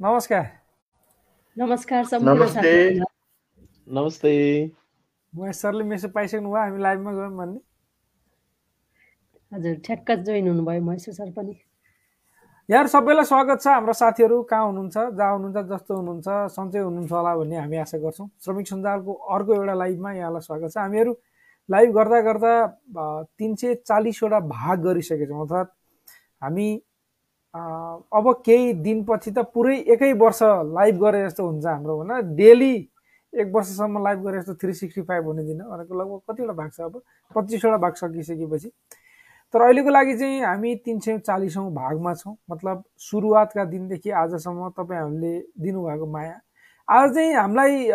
नमस्कार। नमस्कार सम्पूर्ण नमस्ते। नमस्ते। महेश सरले मेसेज पाइसक्नु भयो हामी लाइभमा गयौँ भन्ने। हजुर ठ्याक्क जोइन हुनुभयो महेश सर पनि। यार सबैलाई स्वागत छ। हाम्रो साथीहरू कहाँ हुनुहुन्छ जहाँ हुनुहुन्छ जस्तो हुनुहुन्छ सन्चै हुनुहुन्छ होला भन्ने हामी आशा गर्छौँ। श्रमिक सञ्जालको अर्को एउटा लाइभमा यहाँलाई स्वागत छ। हामीहरू लाइभ गर्दा गर्दा तिन सय चालिसवटा भाग गरिसकेका छौँ अर्थात् हामी अब केही दिनपछि त पुरै एकै वर्ष लाइभ गरे जस्तो हुन्छ हाम्रो होइन। डेली एक वर्षसम्म लाइभ गरे जस्तो थ्री सिक्सटी फाइभ हुने दिन भनेको लगभग कतिवटा भाग छ अब पच्चिसवटा भाग सकिसकेपछि। तर अहिलेको लागि चाहिँ हामी तिन सय चालिसौँ भागमा छौँ। मतलब सुरुवातका दिनदेखि आजसम्म तपाईँहरूले दिनुभएको माया। आज चाहिँ हामीलाई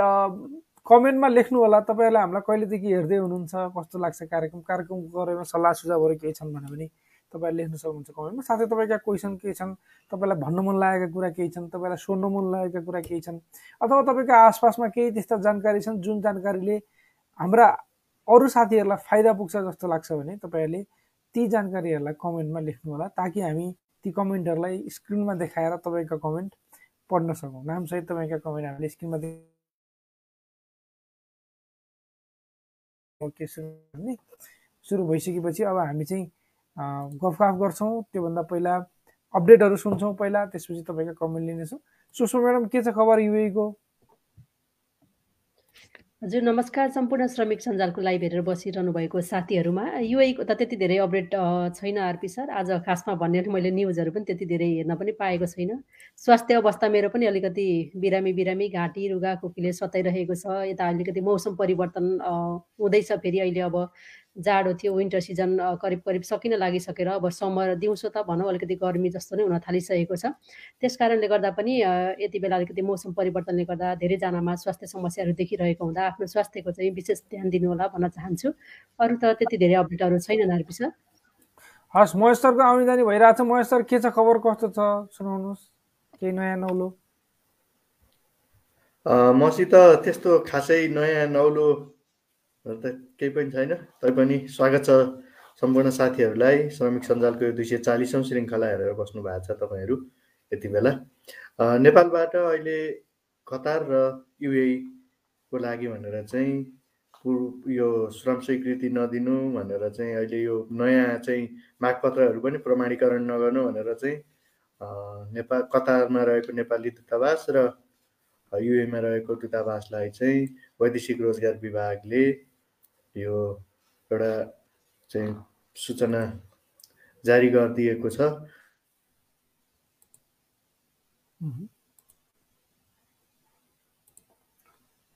कमेन्टमा लेख्नु होला। तपाईँहरूलाई हामीलाई कहिलेदेखि हेर्दै हुनुहुन्छ कस्तो लाग्छ कार्यक्रम? कार्यक्रमको बारेमा सल्लाह सुझावहरू केही छन् भने पनि तपाईँहरूले लेख्न सक्नुहुन्छ कमेन्टमा। साथै तपाईँका क्वेसन केही छन् तपाईँलाई भन्न मन लागेका कुरा केही छन् तपाईँलाई सोध्न मन लागेका कुरा केही छन् अथवा तपाईँको आसपासमा केही त्यस्ता जानकारी छन् जुन जानकारीले हाम्रा अरू साथीहरूलाई फाइदा पुग्छ जस्तो लाग्छ भने तपाईँहरूले ती जानकारीहरूलाई कमेन्टमा लेख्नु होला ताकि हामी ती कमेन्टहरूलाई स्क्रिनमा देखाएर तपाईँका कमेन्ट पढ्न सकौँ। नामसहित तपाईँका कमेन्ट हामीले स्क्रिनमा ओके सुरु भइसकेपछि अब हामी चाहिँ गफगाफ गर्छौँ। त्योभन्दा पहिला अपडेटहरू सुन्छौँ पहिला त्यसपछि तपाईँका कमेन्ट लिनेछौँ। सुषमा म्याडम के छ खबर युएको हजुर नमस्कार। सम्पूर्ण श्रमिक सञ्जालको लाइभ हेरेर बसिरहनु भएको साथीहरूमा। युएको त त्यति धेरै अपडेट छैन आरपी सर। आज खासमा भन्ने मैले न्युजहरू पनि त्यति धेरै हेर्न पनि पाएको छैन। स्वास्थ्य अवस्था मेरो पनि अलिकति बिरामी बिरामी घाँटी रुगा खोकीले सताइरहेको छ। यता अलिकति मौसम परिवर्तन हुँदैछ फेरि अहिले अब। जाडो थियो विन्टर सिजन करिब करिब सकिन लागिसकेर अब समर दिउँसो त भनौँ अलिकति गर्मी जस्तो नै हुन थालिसकेको छ। त्यस कारणले गर्दा पनि यति बेला अलिकति मौसम परिवर्तनले गर्दा धेरैजनामा स्वास्थ्य समस्याहरू देखिरहेको हुँदा आफ्नो स्वास्थ्यको चाहिँ विशेष ध्यान दिनु होला भन्न चाहन्छु। अरू त त्यति धेरै अपडेटहरू छैनन् आरपी सर? हस् महेश सरको आउने जाने भइरहेको छ महेश सर के छ खबर कस्तो छ? सुनाउनुहोस्। केही नयाँ नौलो? अ, मसित त्यस्तो खासै नयाँ नौलो त केही पनि छैन। तैपनि स्वागत छ सम्पूर्ण साथीहरूलाई। श्रमिक सञ्जालको यो दुई सय चालिसौँ श्रृङ्खला हेरेर बस्नु भएको छ तपाईँहरू यति बेला। नेपालबाट अहिले कतार र युए को लागि भनेर चाहिँ यो श्रम स्वीकृति नदिनु भनेर चाहिँ अहिले यो नयाँ चाहिँ मागपत्रहरू पनि प्रमाणीकरण नगर्नु भनेर चाहिँ नेपाल कतारमा रहेको नेपाली दूतावास र युएमा रहेको दूतावासलाई चाहिँ वैदेशिक रोजगार विभागले यो एउटा चाहिँ सूचना जारी गरिदिएको छ।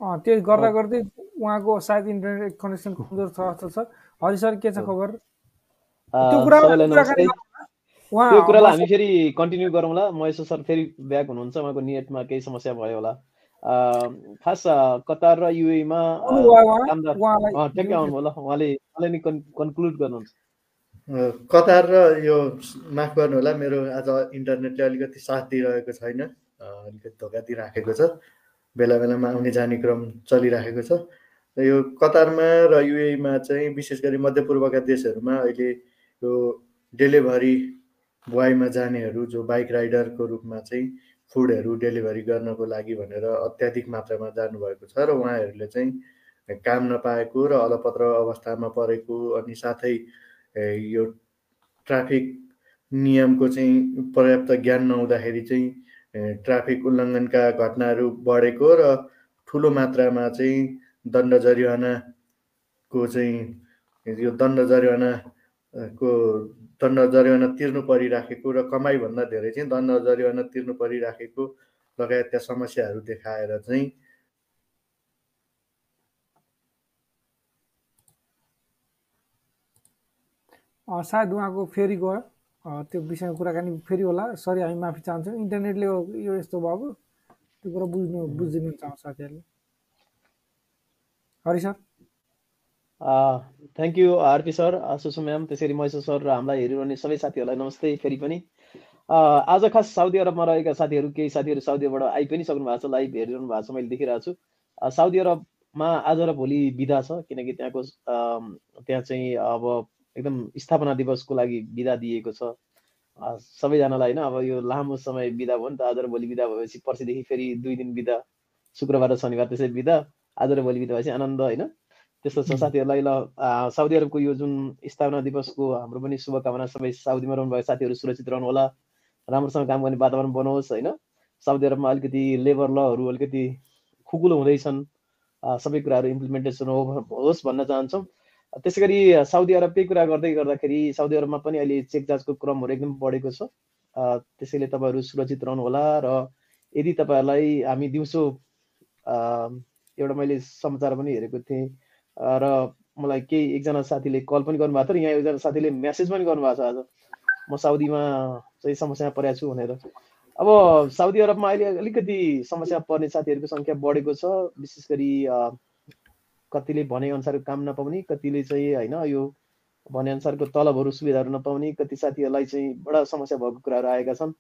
अँ त्यो गर्दा गर्दै उहाँको सायद इन्टरनेट कनेक्सन कमजोर छ जस्तो छ। हरि सर के छ खबर? अ, त्यो कुरालाई हामी फेरि कन्टिन्यू गरौँला। महेश सर फेरि ब्याक हुनुहुन्छ। उहाँको नेटमा केही समस्या भयो होला। खास अ, कतार र युएमा ठ्याक्कै आउनु होला उहाँले उहाँले नै कन्क्लुड गर्नुहुन्छ। कतार र यो माफ गर्नु होला मेरो आज इन्टरनेटले अलिकति साथ दिइरहेको छैन अलिकति धोका दिइराखेको छ। बेला बेलामा आउने जाने क्रम चलिराखेको छ। र यो कतारमा र युएमा चाहिँ विशेष गरी मध्यपूर्वका देशहरूमा अहिले यो डेलिभरी बोयमा जानेहरू जो बाइक राइडरको रूपमा चाहिँ फुडहरू डेलिभरी गर्नको लागि भनेर अत्याधिक मात्रामा जानुभएको छ र उहाँहरूले चाहिँ काम नपाएको र अलपत्र अवस्थामा परेको अनि साथै यो ट्राफिक नियमको चाहिँ पर्याप्त ज्ञान नहुँदाखेरि चाहिँ ट्राफिक उल्लङ्घनका घटनाहरू बढेको र ठुलो मात्रामा चाहिँ दण्ड जरिवानाको चाहिँ यो दण्ड जरिवाना अ, को दण्ड जरिवाना तिर्नु परिराखेको र कमाइभन्दा धेरै चाहिँ दण्ड जरिवाना तिर्नु परिराखेको लगायतका समस्याहरू देखाएर चाहिँ सायद उहाँको फेरि गयो। त्यो विषयमा कुराकानी फेरि होला। सरी हामी माफी चाहन्छौँ। इन्टरनेटले यो यस्तो भएको। त्यो कुरा बुझ्नु बुझिदिनु चाहन्छ साथीहरूले Hari sir. Thank you RP sir Sushma ma'am त्यसरी महेश सर र हामीलाई हेरिरहने सबै साथीहरूलाई नमस्ते फेरि पनि। आज खास साउदी अरबमा रहेका साथीहरू केही साथीहरू साउदी अरबबाट आइ पनि सक्नु भएको छ लाइभ हेरिरहनु भएको छ मैले देखिरहेको छु। साउदी अरबमा आज र भोलि बिदा छ किनकि त्यहाँको त्यहाँ चाहिँ अब एकदम स्थापना दिवसको लागि बिदा दिएको छ। सबैजनालाई होइन अब यो लामो समय बिदा भयो नि त आज र भोलि बिदा भएपछि पर्सिदेखि फेरि दुई दिन बिदा शुक्रबार र शनिबार त्यसै बिदा आज र भोलि बिदा भएपछि आनन्द होइन। त्यस्तो छ साथीहरूलाई ल साउदी अरबको यो जुन स्थापना दिवसको हाम्रो पनि शुभकामना सबै साउदीमा रहनुभएको साथीहरू सुरक्षित रहनु होला राम्रोसँग काम गर्ने वातावरण बनाओस् होइन? साउदी अरबमा अलिकति लेबर लहरू अलिकति खुकुलो हुँदैछन् सबै कुराहरू इम्प्लिमेन्टेसन होस् भन्न चाहन्छौँ। त्यसै गरी साउदी अरबकै कुरा गर्दै गर्दाखेरि साउदी अरबमा पनि अहिले चेक जाँचको क्रमहरू एकदम बढेको छ। त्यसैले तपाईँहरू सुरक्षित रहनुहोला र यदि तपाईँहरूलाई हामी दिउँसो एउटा मैले समाचार पनि हेरेको थिएँ र मलाई केही एकजना साथीले कल पनि गर्नुभएको थियो र यहाँ एकजना साथीले म्यासेज पनि गर्नुभएको छ आज। म साउदीमा चाहिँ समस्यामा परेको छु भनेर। अब साउदी अरबमा अहिले अलिकति समस्या पर्ने साथीहरूको सङ्ख्या बढेको छ विशेष गरी कतिले भनेअनुसारको काम नपाउने कतिले चाहिँ होइन यो भनेअनुसारको तलबहरू सुविधाहरू नपाउने कति साथीहरूलाई चाहिँ बडा समस्या भएको कुराहरू आएका छन्।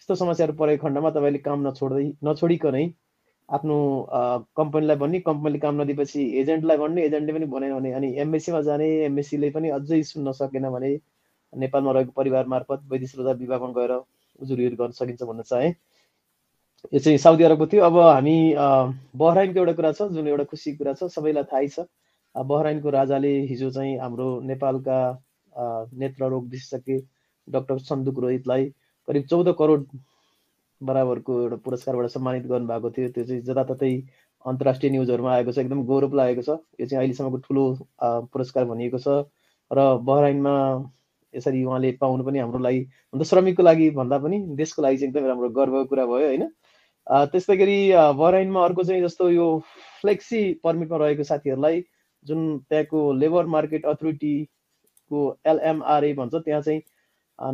यस्तो समस्याहरू परेको खण्डमा तपाईँले काम नछोड्दै नछोडिकनै आफ्नो कम्पनीलाई भन्ने कम्पनीले काम नदिएपछि एजेन्टलाई भन्ने एजेन्टले पनि भनेन भने अनि एमएससीमा जाने एमएससीले पनि अझै सुन्न सकेन भने नेपालमा रहेको परिवार मार्फत वैदेशिक विभागमा गएर उजुरीहरू गर्न सकिन्छ भन्न चाहे। यो चाहिँ साउदी अरबको थियो। अब हामी बहराइनको एउटा कुरा छ जुन एउटा खुसी कुरा छ सबैलाई थाहै छ। बहराइनको राजाले हिजो चाहिँ हाम्रो नेपालका नेत्र रोग विशेषज्ञ डाक्टर सन्दुक रोहितलाई करिब चौध करोड बराबरको एउटा पुरस्कारबाट सम्मानित गर्नुभएको थियो। त्यो चाहिँ जताततै अन्तर्राष्ट्रिय न्युजहरूमा आएको छ एकदम गौरव लागेको छ। यो चाहिँ अहिलेसम्मको ठुलो पुरस्कार भनिएको छ। र बहराइनमा यसरी उहाँले पाउनु पनि हाम्रो लागि अन्त श्रमिकको लागि भन्दा पनि देशको लागि चाहिँ एकदमै राम्रो गर्वको कुरा भयो होइन? त्यस्तै गरी बराइनमा अर्को चाहिँ जस्तो यो फ्लेक्सी पर्मिटमा रहेको साथीहरूलाई जुन त्यहाँको लेबर मार्केट अथोरिटीको एलएमआरए भन्छ त्यहाँ चाहिँ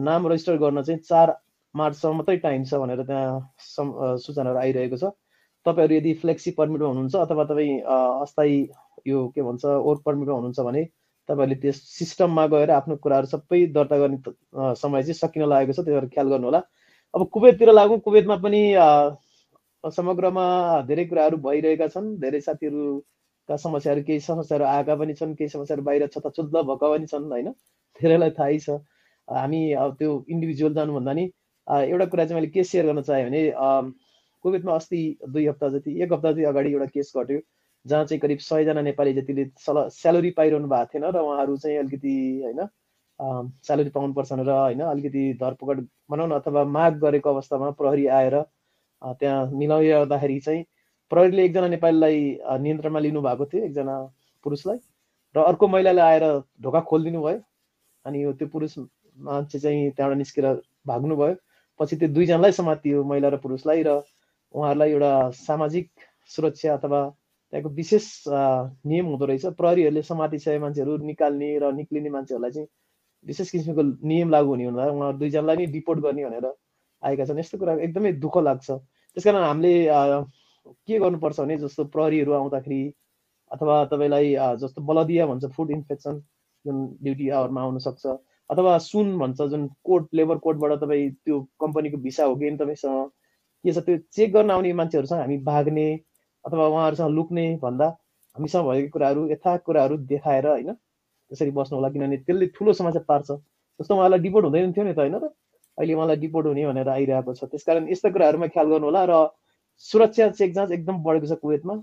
नाम रेजिस्टर गर्न चाहिँ चार मार्चसम्म मात्रै टाइम छ भनेर त्यहाँ सूचनाहरू आइरहेको छ। तपाईँहरू यदि फ्लेक्सी पर्मिटमा हुनुहुन्छ अथवा तपाईँ अस्थायी यो के भन्छ वर्क पर्मिटमा हुनुहुन्छ भने तपाईँहरूले त्यस सिस्टममा गएर आफ्नो कुराहरू सबै दर्ता गर्ने समय चाहिँ सकिन लागेको छ त्यही भएर ख्याल गर्नु होला। अब कुवेततिर लागौँ कुवेतमा पनि समग्रमा धेरै कुराहरू भइरहेका छन्। धेरै साथीहरूका समस्याहरू केही समस्याहरू आएका पनि छन् केही समस्याहरू बाहिर छताछुद्ध भएका पनि छन् होइन? धेरैलाई थाहै छ। हामी अब त्यो इन्डिभिजुअल जानुभन्दा नि एउटा कुरा चाहिँ मैले के सेयर गर्न चाहेँ भने कोभिडमा अस्ति दुई हप्ता जति एक हप्ता जति अगाडि एउटा केस घट्यो जहाँ चाहिँ करिब सयजना नेपाली जतिले सल स्यालेरी पाइरहनु भएको थिएन र उहाँहरू चाहिँ अलिकति होइन स्यालेरी पाउनुपर्छ र होइन अलिकति धरपकड भनौँ अथवा माग गरेको अवस्थामा प्रहरी आएर त्यहाँ मिलाइरहँदाखेरि चाहिँ प्रहरीले एकजना नेपालीलाई नियन्त्रणमा लिनु भएको थियो एकजना पुरुषलाई र अर्को महिलाले आएर ढोका खोलिदिनु भयो अनि त्यो पुरुष मान्छे चाहिँ त्यहाँबाट निस्केर भाग्नुभयो। पछि त्यो दुईजनालाई समातियो महिला र पुरुषलाई र उहाँहरूलाई एउटा सामाजिक सुरक्षा अथवा त्यहाँको विशेष नियम हुँदो रहेछ। प्रहरीहरूले समातिसकेका मान्छेहरू निकाल्ने र निक्लिने मान्छेहरूलाई चाहिँ विशेष किसिमको नियम लागु हुने हुँदा उहाँहरू दुईजनालाई नै डिपोर्ट गर्ने भनेर आएका छन्। यस्तो कुरा एकदमै दुःख लाग्छ। त्यस कारण हामीले के गर्नुपर्छ भने जस्तो प्रहरीहरू आउँदाखेरि अथवा तपाईँलाई जस्तो बलदिया भन्छ फुड इन्फेक्सन जुन ड्युटी आवरमा आउन सक्छ। अथवा सुन भन्छ जुन कोर्ट लेबर कोर्टबाट तपाईँ त्यो कम्पनीको भिसा हो कि तपाईँसँग के छ त्यो चेक गर्न आउने मान्छेहरूसँग हामी भाग्ने अथवा उहाँहरूसँग लुक्ने भन्दा हामीसँग भएको कुराहरू यथार्थ कुराहरू देखाएर होइन त्यसरी बस्नु होला किनभने त्यसले ठुलो समस्या पार्छ। जस्तो उहाँलाई डिपोर्ट हुँदैन थियो नि त होइन र अहिले मलाई डिपोर्ट हुने भनेर आइरहेको छ। त्यसकारण यस्ता कुराहरूमा ख्याल गर्नु होला र सुरक्षा चेक जाँच एकदम बढेको छ कुवेतमा।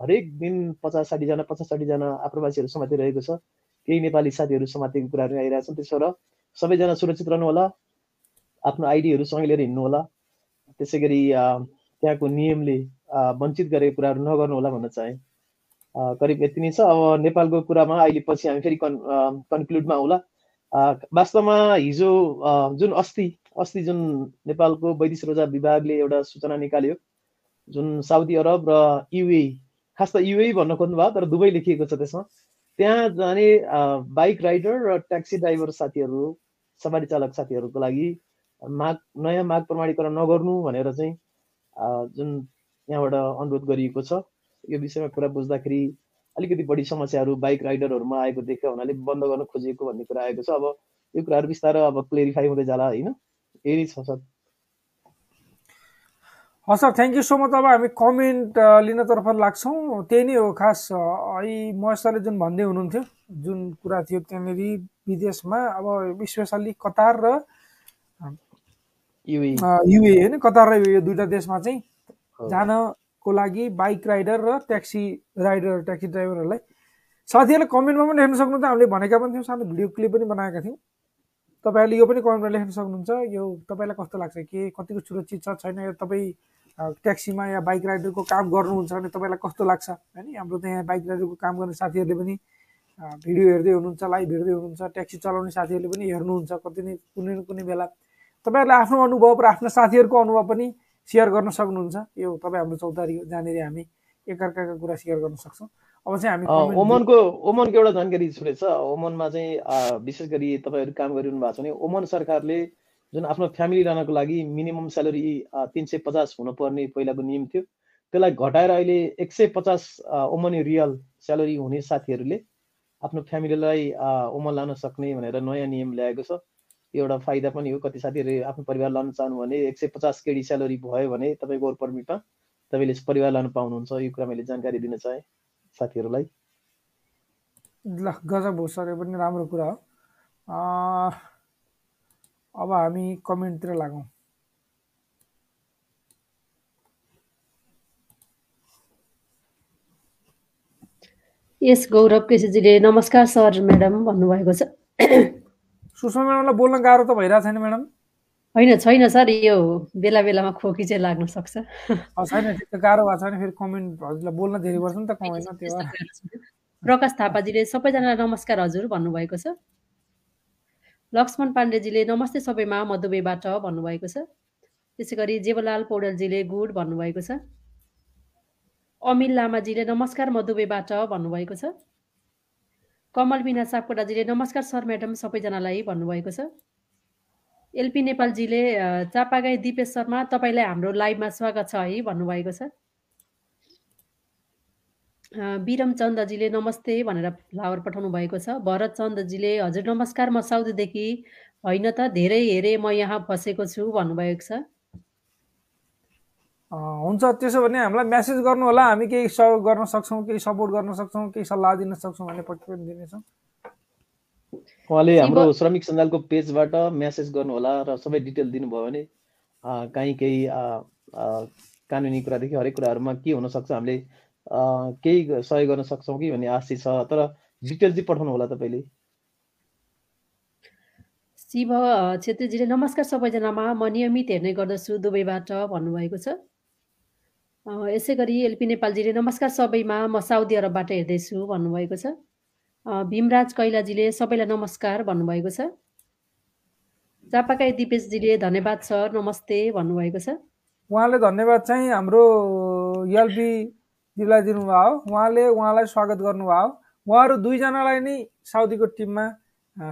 हरेक दिन पचास साठीजना पचास साठीजना आप्रवासीहरू समातिरहेको छ। केही नेपाली साथीहरू समातेको कुराहरू आइरहेको छ। त्यसो र सबैजना सुरक्षित रहनु होला आफ्नो आइडीहरू सँगै लिएर हिँड्नु होला त्यसै गरी त्यहाँको नियमले वञ्चित गरेको कुराहरू नगर्नु होला भन्न चाहे। करिब यति नै छ। अब नेपालको कुरामा अहिले पछि हामी फेरि कन् कन्क्लुडमा आउला। वास्तवमा हिजो जुन अस्ति अस्ति जुन नेपालको वैदेशिक रोजगार विभागले एउटा सूचना निकाल्यो जुन साउदी अरब र युए खास त युए भन्न खोज्नु भयो तर दुवै लेखिएको छ त्यसमा। त्यहाँ जाने बाइक राइडर र ट्याक्सी ड्राइभर साथीहरू सवारी चालक साथीहरूको लागि माग नयाँ माग प्रमाणीकरण नगर्नु भनेर चाहिँ जुन यहाँबाट अनुरोध गरिएको छ यो विषयमा कुरा बुझ्दाखेरि अलिकति बढी समस्याहरू बाइक राइडरहरूमा आएको देख्यो हुनाले बन्द गर्न खोजिएको भन्ने कुरा आएको छ। अब यो कुराहरू बिस्तारै अब क्लियरिफाई हुँदै जाला होइन? यही छ सर। हस् sir thank you so much अब हामी कमेन्ट लिनतर्फ लाग्छौँ। त्यही नै हो खास है महेश जुन भन्दै हुनुहुन्थ्यो जुन कुरा थियो त्यहाँनिर विदेशमा अब स्पेसल्ली कतार र युए युए होइन कतार र युए दुइटा देशमा चाहिँ। जानको लागि बाइक राइडर र ट्याक्सी राइडर ट्याक्सी ड्राइभरहरूलाई साथीहरूले कमेन्टमा पनि लेख्न सक्नुहुन्छ। हामीले भनेका पनि थियौँ सानो भिडियो क्लिप पनि बनाएका थियौँ। तपाईँहरूले यो पनि कमेन्टमा लेख्न सक्नुहुन्छ। यो तपाईँलाई कस्तो लाग्छ? के कतिको सुरक्षित छ छैन? यो तपाईँ ट्याक्सीमा या बाइक राइडरको काम गर्नुहुन्छ भने तपाईँलाई कस्तो लाग्छ? होइन हाम्रो त यहाँ बाइक राइडरको काम गर्ने साथीहरूले पनि भिडियो हेर्दै हुनुहुन्छ लाइभ हेर्दै हुनुहुन्छ ट्याक्सी चलाउने साथीहरूले पनि हेर्नुहुन्छ कति नै कुनै न कुनै बेला। तपाईँहरूले आफ्नो अनुभव र आफ्ना साथीहरूको अनुभव पनि सेयर गर्न सक्नुहुन्छ। यो तपाईँ हाम्रो चौतारी जहाँनिर हामी एकअर्काका कुरा सेयर गर्न सक्छौँ। अब चाहिँ हामी ओमनको ओमनको एउटा जानकारी छुटेछ ओमनमा चाहिँ विशेष गरी तपाईँहरू काम गरिरहनु भएको छ भने ओमन सरकारले जुन आफ्नो फ्यामिली रहनको लागि मिनिमम स्यालेरी तिन सय पचास हुनुपर्ने पहिलाको नियम थियो। त्यसलाई घटाएर अहिले एक सय पचास ओमनी रियल स्यालेरी हुने साथीहरूले आफ्नो फ्यामिलीलाई ओमन लान सक्ने भनेर नयाँ नियम ल्याएको छ। यो एउटा फाइदा पनि हो कति साथीहरूले आफ्नो परिवार लान चाहनु भने एक सय पचास केडी स्यालेरी भयो भने तपाईँको वर्क पर्मिटमा तपाईँले परिवार लानु पाउनुहुन्छ। यो कुरा मैले जानकारी दिन चाहेँ साथीहरूलाई। ल गजब हो सर यो पनि राम्रो कुरा हो। अब हामी कमेन्टतिर लागौँ यस गौरव केसीजीले नमस्कार सर म्याडम भन्नुभएको छ सुषमा म्याडमलाई बोल्न गाह्रो त भइरहेको छैन म्याडम होइन छैन सर यो बेला बेलामा खोकी चाहिँ लाग्न सक्छ छैन गाह्रो भएको छ भने फेरि कमेन्ट हजुरलाई बोल्न धेरै पर्छ नि त त्यो प्रकाश थापाजीले सबैजनालाई नमस्कार हजुर भन्नुभएको छ लक्ष्मण पाण्डेजीले नमस्ते सबैमा म दुबईबाट भन्नुभएको छ। त्यसै गरी जेवलाल पौडेलजीले गुड भन्नुभएको छ। अमिल लामाजीले नमस्कार म भन्नुभएको छ। कमल बिना सापकोटाजीले नमस्कार सर म्याडम सबैजनालाई भन्नुभएको छ। एलपी नेपालजीले चापागाई दिपेश शर्मा तपाईँलाई हाम्रो लाइभमा स्वागत छ है भन्नुभएको छ। अ, विरम चन्दजीले नमस्ते भनेर फ्लावर पठाउनु भएको छ। भरत चन्दजीले हजुर नमस्कार म साउदीदेखि। होइन त धेरै हेरे म यहाँ फसेको छु भन्नुभएको छ। अ, हुन्छ त्यसो भने हामीलाई म्यासेज गर्नु होला। हामी केही सहयोग गर्न सक्छौँ केही सपोर्ट गर्न सक्छौँ केही सल्लाह दिन सक्छौँ भने पक्कै पनि दिनेछौँ। उहाँले हाम्रो श्रमिक सञ्जालको पेजबाट म्यासेज गर्नुहोला र सबै डिटेल दिनुभयो भने अ, काहीँ केही कानुनी कुरादेखि हरेक कुराहरूमा के हुनसक्छ हामीले केही सहयोग गर्न सक्छौँ कि भन्ने आशा छ तर डिटेल चाहिँ पठाउनु होला तपाईँले। शिव छेत्रीजीले नमस्कार सबैजनामा। म नियमित हेर्ने गर्दछु दुबईबाट भन्नुभएको छ। अ, यसै गरी एलपी नेपालजीले नमस्कार सबैमा म साउदी अरबबाट हेर्दैछु भन्नुभएको छ। अ, भीमराज कैलाजीले सबैलाई नमस्कार भन्नुभएको छ। चापाकाई दिपेशजीले धन्यवाद सर नमस्ते भन्नुभएको छ। उहाँले धन्यवाद चाहिँ हाम्रो एलपीजीलाई दिनुभयो। हो उहाँले उहाँलाई स्वागत गर्नुभयो। उहाँहरू दुईजनालाई नै साउदीको टिममा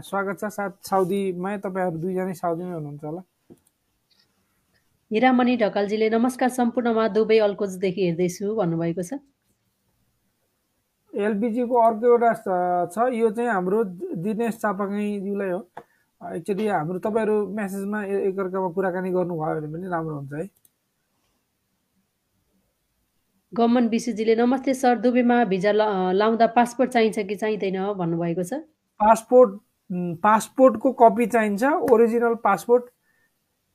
स्वागत छ। साथ साउदीमै तपाईँहरू दुईजनै साउदीमै हुनुहुन्छ होला। हिरामणि ढकालजीले नमस्कार सम्पूर्णमा दुबई अल्कोजदेखि हेर्दैछु भन्नुभएको छ। एलपिजीको अर्को एउटा छ यो चाहिँ हाम्रो दिनेश चापागाईज्यूलाई हो। एक्चुली हाम्रो तपाईँहरू म्यासेजमा एकअर्कामा कुराकानी गर्नुभयो भने पनि राम्रो हुन्छ है। गमन विशुजीले नमस्ते सर दुबईमा भिजा लाउँदा पासपोर्ट चाहिन्छ कि चाहिँदैन भन्नुभएको छ? पासपोर्ट पासपोर्टको कपी चाहिन्छ ओरिजिनल पासपोर्ट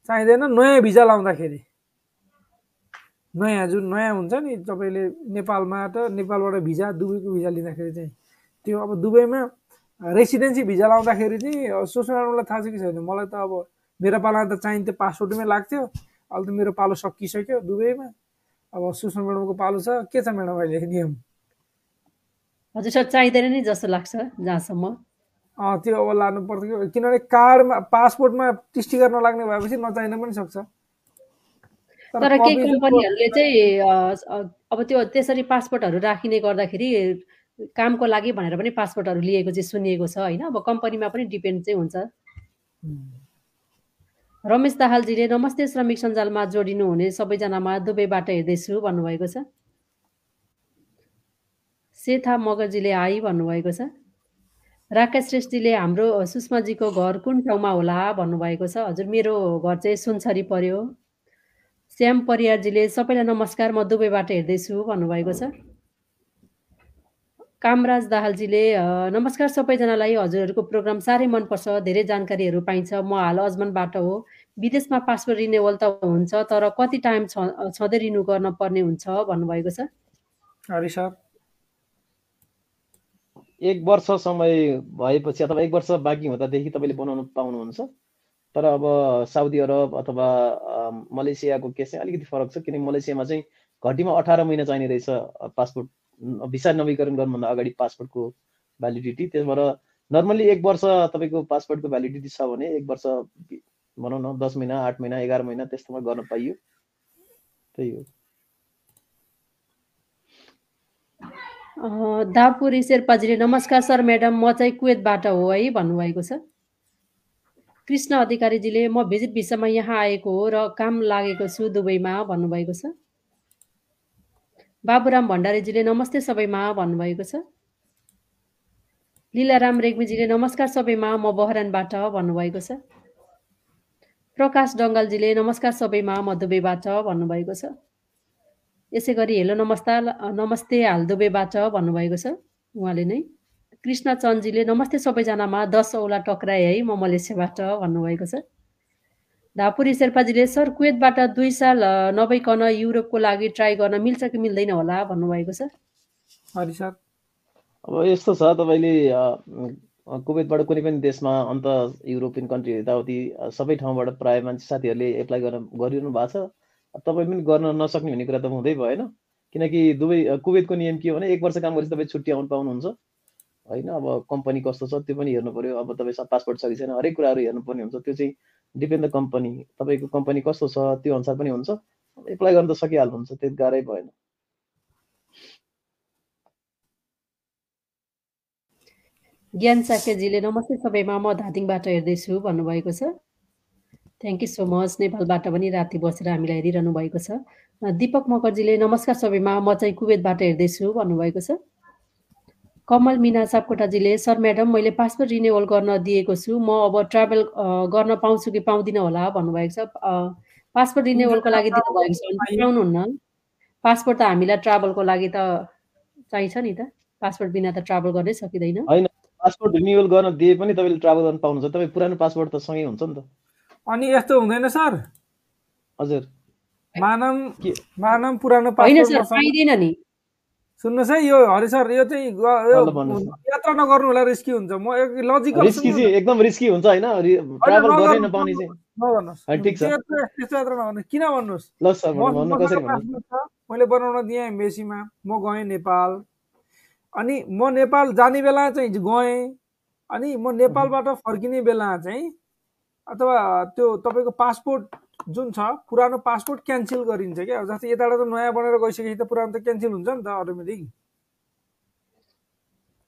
चाहिँदैन। नयाँ भिजा लाउँदाखेरि। नयाँ जुन नयाँ हुन्छ नि तपाईँले नेपालमा त नेपालबाट भिजा दुबईको भिजा लिँदाखेरि चाहिँ त्यो अब दुबईमा रेसिडेन्सी भिजा लाउँदाखेरि चाहिँ सुषमालाई थाहा छ कि छैन? मलाई त अब मेरो पाला त चाहिन्थ्यो पासपोर्टमै लाग्थ्यो। अहिले त मेरो पालो सकिसक्यो दुबईमा। अब सुषमा म्याडमको पालो छ। के छ म्याडम अहिले नियम? हजुर सर चाहिँदैन नि जस्तो लाग्छ जहाँसम्म। त्यो अब लानु पर्छ कि किनभने कार्डमा पासपोर्टमा टिस्टिकर नलाग्ने भएपछि नचाहिन पनि सक्छ। तर केही कम्पनीहरूले चाहिँ अब त्यो त्यसरी पासपोर्टहरू राखिने गर्दाखेरि कामको लागि भनेर पनि पासपोर्टहरू लिएको चाहिँ सुनिएको छ होइन? अब कम्पनीमा पनि डिपेन्ड चाहिँ हुन्छ। रमेश दाहालजीले नमस्ते श्रमिक सञ्जालमा जोडिनु हुने सबैजनामा दुबईबाट हेर्दैछु भन्नुभएको छ। सेथा मगरजीले हाई भन्नुभएको छ। राकेश श्रेष्ठजीले हाम्रो सुषमाजीको घर कुन ठाउँमा होला भन्नुभएको छ। हजुर मेरो घर चाहिँ सुनसरी पर्यो। श्याम परियारजीले सबैलाई नमस्कार म दुबईबाट हेर्दैछु भन्नुभएको छ। कामराज दाहालजीले नमस्कार सबैजनालाई। हजुरहरूको प्रोग्राम साह्रै मनपर्छ धेरै जानकारीहरू पाइन्छ। म हाल अजमनबाट हो। विदेशमा पासपोर्ट रिन्युवल त हुन्छ तर कति टाइम छँदै रिन्यू गर्न पर्ने हुन्छ भन्नुभएको छ? एक वर्ष समय भएपछि अथवा एक वर्ष बाँकी हुँदादेखि तपाईँले बनाउनु पाउनुहुन्छ तर अब साउदी अरब अथवा मलेसियाको केस चाहिँ अलिकति फरक छ किनकि मलेसियामा चाहिँ घटीमा अठार महिना चाहिने रहेछ पासपोर्ट भिसा नवीकरण गर्नुभन्दा अगाडि पासपोर्टको भ्यालिडिटी त्यसबाट नर्मल्ली एक वर्ष तपाईँको पासपोर्टको भ्यालिडिटी छ भने एक वर्ष भनौँ न दस महिना आठ महिना एघार महिना त्यस्तोमा गर्न पाइयो। त्यही हो। दापुरी शेर्पाजीले नमस्कार सर म्याडम म चाहिँ कुवेतबाट हो है भन्नुभएको छ। कृष्ण अधिकारीजीले म भिजिट भिसामा यहाँ आएको हो र काम लागेको छु दुबईमा भन्नुभएको छ। बाबुराम भण्डारीजीले नमस्ते सबैमा भन्नुभएको छ। लीलाराम रेग्मीजीले नमस्कार सबैमा म बहरानबाट भन्नुभएको छ। प्रकाश डङ्गालजीले नमस्कार सबैमा म दुबईबाट भन्नुभएको छ। यसै गरी हेलो नमस्ता नमस्ते हालदुबेबाट भन्नुभएको छ उहाँले नै। कृष्ण चन्दजीले नमस्ते सबैजनामा दस औला टक्राए है म मलेसियाबाट भन्नुभएको छ। धापुरी शेर्पाजीले सर कुवेतबाट दुई साल नभइकन युरोपको लागि ट्राई गर्न मिल्छ कि मिल्दैन होला भन्नुभएको छ। सर अब यस्तो छ तपाईँले कुवेतबाट कुनै पनि देशमा अन्त युरोपियन कन्ट्री यताउति सबै ठाउँबाट प्रायः मान्छे साथीहरूले एप्लाई गर्न गरिरहनु भएको छ। तपाईँ पनि गर्न नसक्ने हुने कुरा त हुँदै भएन किनकि दुवै कुवेतको नियम के हो भने एक वर्ष काम गरेपछि तपाईँ छुट्टी आउनु पाउनुहुन्छ। होइन? अब कम्पनी कस्तो छ त्यो पनि हेर्नु पऱ्यो अब तपाईँ पासपोर्ट छ कि छैन हरेक कुराहरू हेर्नुपर्ने हुन्छ। त्यो चाहिँ डिपेन्ड द कम्पनी तपाईँको कम्पनी कस्तो छ त्यो अनुसार पनि हुन्छ। एप्लाई गर्न त सकिहाल्नुहुन्छ त्यो गाह्रै भएन। ज्ञान साकेजीले नमस्ते सबैमा म धादिङबाट हेर्दैछु भन्नुभएको छ। थ्याङ्क यू सो मच नेपालबाट पनि राति बसेर हामीलाई हेरिरहनु भएको छ। दिपक मकरजीले नमस्कार सबैमा। म चाहिँ कुवेतबाट हेर्दैछु भन्नुभएको छ। कमल मिना सापकोटाजीले सर म्याडम मैले पासपोर्ट रिन्युवल गर्न दिएको छु। म अब ट्राभल गर्न पाउँछु कि पाउँदिनँ होला? भन्नुभएको छ। पासपोर्ट रिन्युवलको लागि दिनुभएको छ। पाउनुहुन्न। पासपोर्ट त हामीलाई ट्राभलको लागि त चाहिन्छ नि त। पासपोर्ट बिना त ट्राभल गर्नै सकिँदैन। होइन। पासपोर्ट रिन्युवल गर्न दिए पनि तपाईँले ट्राभल गर्न पाउनुहुन्छ तपाईँ पुरानो पासपोर्ट त सँगै हुन्छ नि त अनि यस्तो हुँदैन सर हजुर मानव मानव पुरानो पासपोर्ट पाइँदैन नि सुन्नुहोस् है यो हरि सर यो चाहिँ यात्रा नगर्नु होला रिस्की हुन्छ म लजिकल रिस्की चाहिँ एकदम रिस्की हुन्छ होइन ट्राभल गर्नै नपाउने चाहिँ ठिक छ त्यस्तो यात्रा नगर्नु किन भन्नुहोस् ल सर भन्नु कसरी मैले बनाउन दिएँ एम्बेसीमा म गएँ नेपाल अनि म नेपाल जाने बेला चाहिँ गएँ। अनि म नेपालबाट फर्किने बेला चाहिँ अथवा त्यो तपाईँको पासपोर्ट जुन छ पुरानो पासपोर्ट क्यान्सल गरिन्छ क्या। जस्तै यताबाट त नयाँ बनेर गइसकेपछि त पुरानो त क्यान्सल हुन्छ नि त अटोमेटिक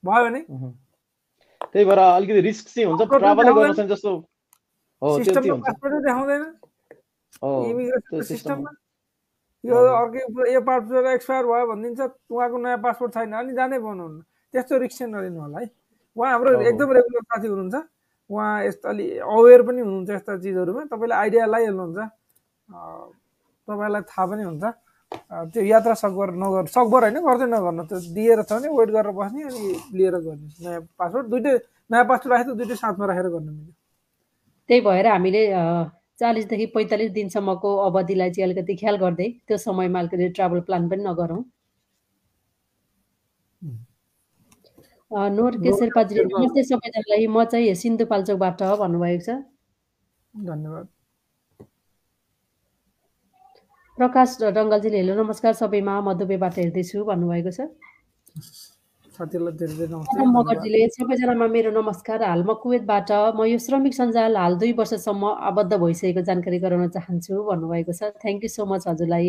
भयो भने? त्यही भएर अलिकति रिस्क चाहिँ हुन्छ ट्राभलै गर्न जस्तो हो सिस्टममा पासपोर्टै देखाउँदैन। इमिग्रेसन सिस्टममा यो अर्कै यो पासपोर्ट एक्सपायर भयो भनिदिन्छ। उहाँको नयाँ पासपोर्ट छैन अनि जानै पाउनुहुन्न त्यस्तो रिक्स नलिनु होला है। उहाँ हाम्रो एकदम रेगुलर साथी हुनुहुन्छ। उहाँ यस्तो अलि अवेर पनि हुनुहुन्छ यस्ता चिजहरूमा। तपाईँले आइडिया लगाइहाल्नुहुन्छ तपाईँलाई थाहा पनि हुन्छ। त्यो यात्रा सकभर नगर सकभर होइन गर्दै नगर्नु। त्यो दिएर छ भने वेट गरेर बस्ने अनि लिएर गर्ने नयाँ पासपोर्ट दुइटै नयाँ पासपोर्ट राखेको दुइटै साथमा राखेर गर्नु मिल्यो। त्यही भएर हामीले चालिसदेखि पैँतालिस दिनसम्मको अवधिलाई चाहिँ अलिकति ख्याल गर्दै त्यो समयमा अलिकति ट्राभल प्लान पनि नगरौँ। नोर के शेर्पाजीले नमस्ते सबैजनालाई। म चाहिँ सिन्धुपाल्चोकबाट भन्नुभएको छ। धन्यवाद। प्रकाश डङ्गलजीले हेलो नमस्कार सबैमा। म दुबईबाट हेर्दैछु भन्नुभएको छ। मगरजीले सबैजनामा मेरो नमस्कार। हाल म कुवेतबाट म यो श्रमिक सञ्जाल हाल दुई वर्षसम्म आबद्ध भइसकेको जानकारी गराउन चाहन्छु भन्नुभएको छ। थ्याङ्क यू सो मच हजुरलाई।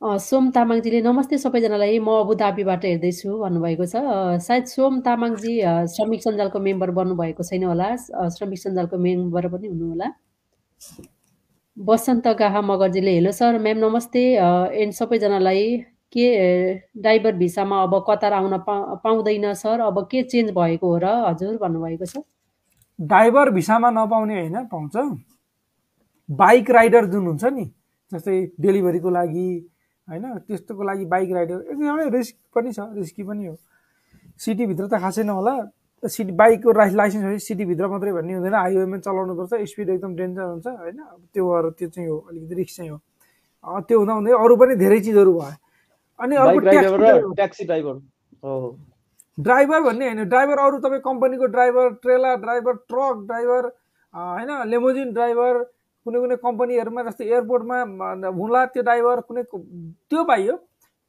सोम तामाङजीले नमस्ते सबैजनालाई। म अबुधाबीबाट हेर्दैछु भन्नुभएको छ। सायद सोम तामाङजी श्रमिक सञ्जालको मेम्बर बन्नुभएको छैन होला। श्रमिक सञ्जालको मेम्बर पनि हुनुहोला बसन्त गाहा मगरजीले हेलो सर म्याम नमस्ते। एन्ड सबैजनालाई के ड्राइभर भिसामा अब कतार आउन पाउँदैन सर? अब के चेन्ज भएको हो र हजुर भन्नुभएको छ? ड्राइभर भिसामा नपाउने होइन पाउँछ। बाइक राइडर जुन हुन्छ नि जस्तै डेलिभरीको लागि होइन त्यस्तोको लागि बाइक राइडर एकदमै रिस्क पनि छ रिस्की पनि हो। सिटीभित्र त खासै नहोला। सिटी बाइकको लाइसेन्स भएपछि सिटीभित्र मात्रै भन्ने हुँदैन। हाइवेमा चलाउनुपर्छ स्पिड एकदम डेन्जर हुन्छ होइन। त्यो भएर त्यो चाहिँ हो अलिकति रिक्स चाहिँ हो। त्यो हुँदा हुँदै अरू पनि धेरै चिजहरू भयो। अनि अर्को ट्याक्सी ड्राइभर ड्राइभर भन्ने होइन ड्राइभर अरू तपाईँ कम्पनीको driver trailer driver truck driver होइन लेमोजिन ड्राइभर कुनै कुनै कम्पनीहरूमा जस्तै एयरपोर्टमा हुँला त्यो ड्राइभर कुनै त्यो पाइयो